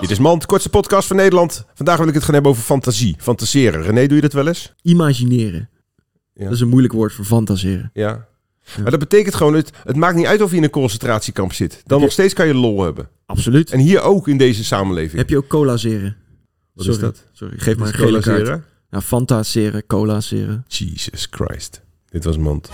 Dit is Mand, kortste podcast van Nederland. Vandaag wil ik het gaan hebben over fantasie, fantaseren. René, doe je dat wel eens? Imagineren. Ja. Dat is een moeilijk woord voor fantaseren. Ja. Maar dat betekent gewoon, het, het maakt niet uit of je in een concentratiekamp zit. Dan je- nog steeds kan je lol hebben. Absoluut. En hier ook in deze samenleving. Heb je ook colaseren? Wat Sorry. is dat? Sorry, geef maar colaseren? Nou, fantaseren, colaseren. Jesus Christ. Dit was Mand.